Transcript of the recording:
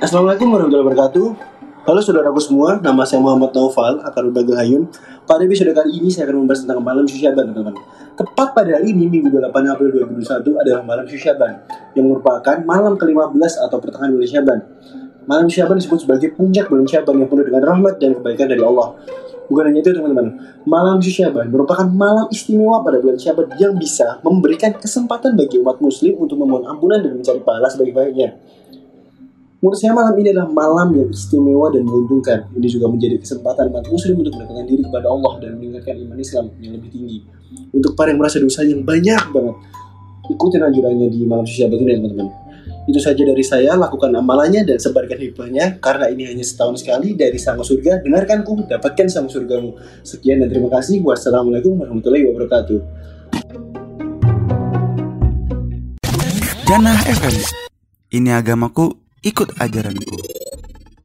Assalamualaikum warahmatullahi wabarakatuh. Halo saudaraku semua, nama saya Muhammad Naufal, akar Bagel Hayun. Pada episode kali ini saya akan membahas tentang malam Syusyaban, teman-teman. Tepat pada hari ini, Minggu 8 April 2021 adalah malam Syusyaban, yang merupakan malam ke-15 atau pertengahan bulan Syaban. Malam Syaban disebut sebagai puncak bulan Syaban yang penuh dengan rahmat dan kebaikan dari Allah. Bukan hanya itu teman-teman, malam Syaban merupakan malam istimewa pada bulan Syaban yang bisa memberikan kesempatan bagi umat muslim untuk memohon ampunan dan mencari pahala sebaik-baiknya. Menurut saya malam ini adalah malam yang istimewa dan menguntungkan. Ini juga menjadi kesempatan umat muslim untuk mendekatkan diri kepada Allah dan meningkatkan iman Islam yang lebih tinggi. Untuk para yang merasa dosa yang banyak banget, ikutin anjurannya di malam Syaban ini teman-teman. Itu saja dari saya, lakukan amalannya dan sebarkan hikmahnya karena ini hanya setahun sekali dari sang surga. Dengarkanku, dapatkan sang surgamu. Sekian dan terima kasih. Wassalamualaikum warahmatullahi wabarakatuh. Janah FM. Ini agamaku, ikut ajaranku.